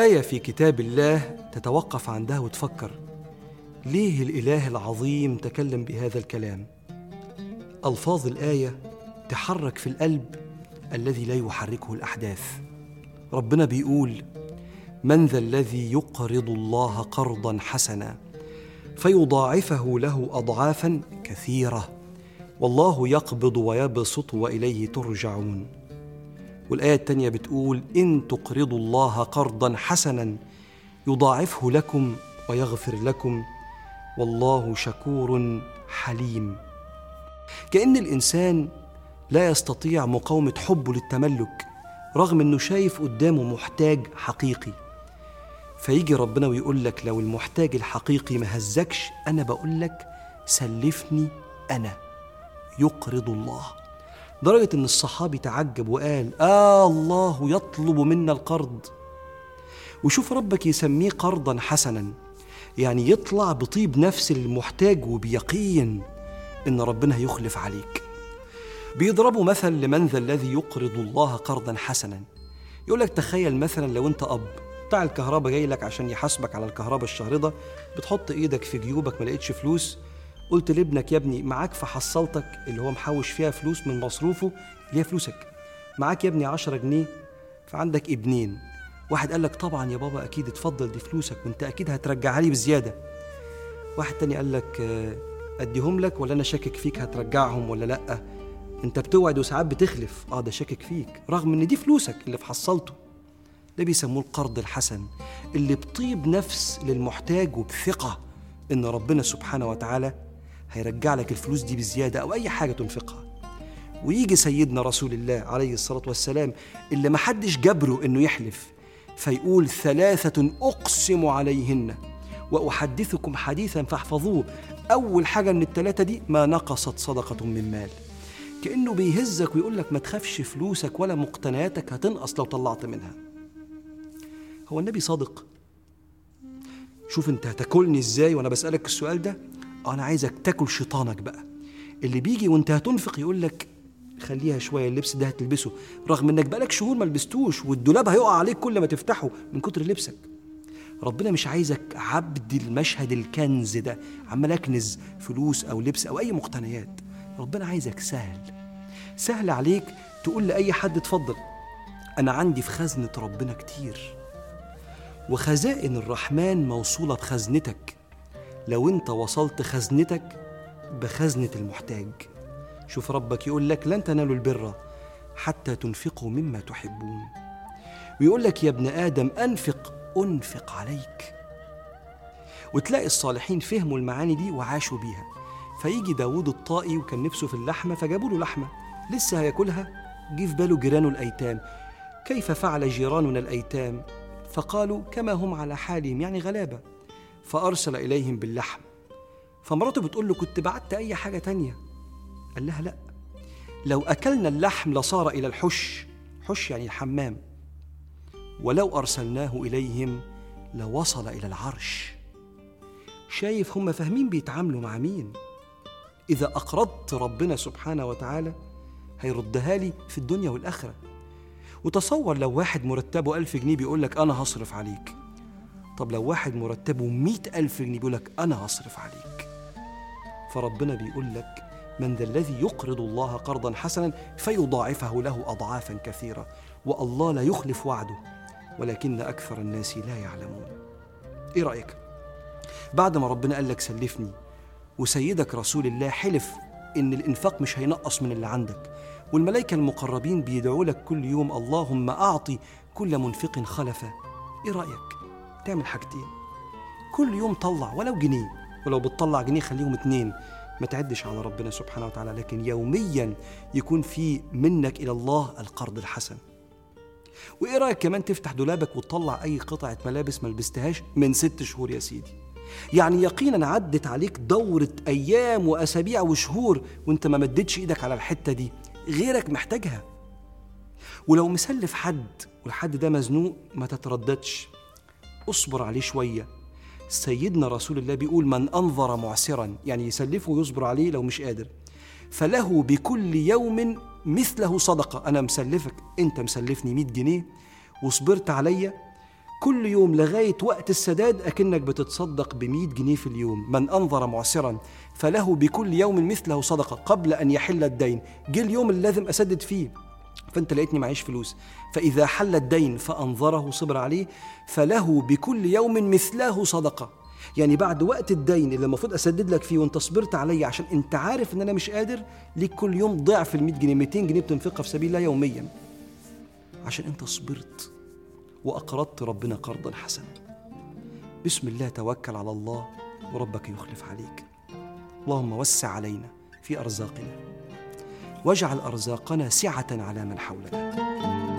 آية في كتاب الله تتوقف عندها وتفكر ليه الإله العظيم تكلم بهذا الكلام؟ ألفاظ الآية تحرك في القلب الذي لا يحركه الأحداث. ربنا بيقول من ذا الذي يقرض الله قرضا حسنا فيضاعفه له أضعافا كثيرة. والله يقبض ويبسط وإليه ترجعون. والآية الثانية بتقول إن تقرضوا الله قرضا حسنا يضاعفه لكم ويغفر لكم والله شكور حليم. كأن الإنسان لا يستطيع مقاومة حبه للتملك رغم إنه شايف قدامه محتاج حقيقي. فيجي ربنا ويقول لك لو المحتاج الحقيقي ما هزكش أنا بقول لك سلفني أنا. يقرض الله. درجة إن الصحابي تعجب وقال آه الله يطلب منا القرض. وشوف ربك يسميه قرضا حسنا. يعني يطلع بطيب نفس المحتاج وبيقين إن ربنا هيخلف عليك. بيضربوا مثل لمن ذا الذي يقرض الله قرضا حسنا. يقول لك تخيل مثلا لو أنت أب بتاع الكهرباء جاي لك عشان يحاسبك على الكهرباء الشهر ده بتحط إيدك في جيوبك ما لقيتش فلوس قلت لابنك يا ابني معاك في حصلتك اللي هو محوش فيها فلوس من مصروفه اللي هي فلوسك. معاك يا ابني 10 جنيه فعندك ابنين. واحد قال لك طبعا يا بابا أكيد اتفضل دي فلوسك وأنت أكيد هترجعها لي بزيادة. واحد تاني قال لك آه، أديهم لك ولا أنا شاكك فيك هترجعهم ولا لأ؟ أنت بتوعد وساعات بتخلف. آه ده شاكك فيك رغم إن دي فلوسك اللي في حصلته ده بيسموه القرض الحسن اللي بطيب نفس للمحتاج وبثقة إن ربنا سبحانه وتعالى هيرجع لك الفلوس دي بزيادة أو أي حاجة تنفقها. ويجي سيدنا رسول الله عليه الصلاة والسلام اللي ما حدش جبره إنه يحلف فيقول ثلاثة أقسم عليهن. وأحدثكم حديثا فاحفظوه. أول حاجة من الثلاثة دي ما نقصت صدقة من مال. كأنه بيهزك ويقول لك ما تخافش فلوسك ولا مقتنياتك هتنقص لو طلعت منها. هو النبي صادق؟ شوف أنت هتاكلني إزاي وأنا بسألك السؤال ده؟ أنا عايزك تاكل شيطانك بقى. اللي بيجي وأنت هتنفق يقول لك خليها شوية اللبس ده هتلبسه. رغم إنك بقالك شهور ما لبستوش والدولاب هيقع عليك كل ما تفتحه من كتر لبسك. ربنا مش عايزك عبد المشهد الكنز ده عمال أكنز فلوس أو لبس أو أي مقتنيات. ربنا عايزك سهل. سهل عليك تقول لأي حد اتفضل. أنا عندي في خزنة ربنا كتير. وخزائن الرحمن موصولة بخزنتك. لو انت وصلت خزنتك بخزنة المحتاج. شوف ربك يقول لك لن تنالوا البر حتى تنفقوا مما تحبون. ويقول لك يا ابن آدم أنفق أنفق عليك. وتلاقي الصالحين فهموا المعاني دي وعاشوا بيها. فيجي داود الطائي وكان نفسه في اللحمة فجابوا له لحمة. لسه هياكلها؟ جه في باله جيرانه الأيتام. كيف فعل جيراننا الأيتام؟ فقالوا كما هم على حالهم يعني غلابة. فأرسل إليهم باللحم. فمراته بتقول له كنت بعت أي حاجة تانية؟ قال لها لا. لو أكلنا اللحم لصار إلى الحش حش يعني الحمام. ولو أرسلناه إليهم لوصل إلى العرش. شايف هم فاهمين بيتعاملوا مع مين؟ إذا أقرضت ربنا سبحانه وتعالى هيردها لي في الدنيا والآخرة. وتصور لو واحد مرتبه ألف جنيه بيقول لك أنا هصرف عليك. طب لو واحد مرتبه مئة ألف جنيه لك أنا هصرف عليك فربنا بيقول لك من ذا الذي يقرض الله قرضا حسنا فيضاعفه له أضعافا كثيرة والله لا يخلف وعده ولكن أكثر الناس لا يعلمون إيه رأيك؟ بعد ما ربنا قال لك سلفني وسيدك رسول الله حلف إن الإنفاق مش هينقص من اللي عندك والملائكة المقربين بيدعوا لك كل يوم اللهم أعطي كل منفق خلفا إيه رأيك؟ تعمل حاجتين. كل يوم طلع ولو جنيه ولو بتطلع جنيه خليهم اتنين. ما تعدش على ربنا سبحانه وتعالى لكن يوميا يكون في منك إلى الله القرض الحسن. وإيه رأيك كمان تفتح دولابك وتطلع أي قطعة ملابس ما لبستهاش من ست شهور يا سيدي؟ يعني يقينا عدت عليك دورة أيام وأسابيع وشهور وأنت ما مدتش إيدك على الحتة دي. غيرك محتاجها. ولو مسلف حد والحد ده مزنوق ما تترددش. اصبر عليه شوية. سيدنا رسول الله بيقول من أنظر معسرا يعني يسلفه ويصبر عليه لو مش قادر. فله بكل يوم مثله صدقة. أنا مسلفك أنت مسلفني 100 جنيه وصبرت عليا. كل يوم لغاية وقت السداد أكنك بتتصدق بمئة جنيه في اليوم. من أنظر معسرا فله بكل يوم مثله صدقة قبل أن يحل الدين. جه اليوم اللي لازم أسدد فيه. فأنت لقيتني معيش فلوس. فإذا حل الدين فأنظره صبر عليه فله بكل يوم مثله صدقة. يعني بعد وقت الدين اللي المفروض أسدد لك فيه وانت صبرت عليا عشان انت عارف إن أنا مش قادر ليك كل يوم ضعف ال 100 جنيه 200 جنيه بتنفقها في سبيل الله يوميا. عشان انت صبرت وأقرضت ربنا قرضا حسنا. بسم الله توكل على الله وربك يخلف عليك. اللهم وسع علينا في أرزاقنا. واجعل أرزاقنا سعة على من حولنا.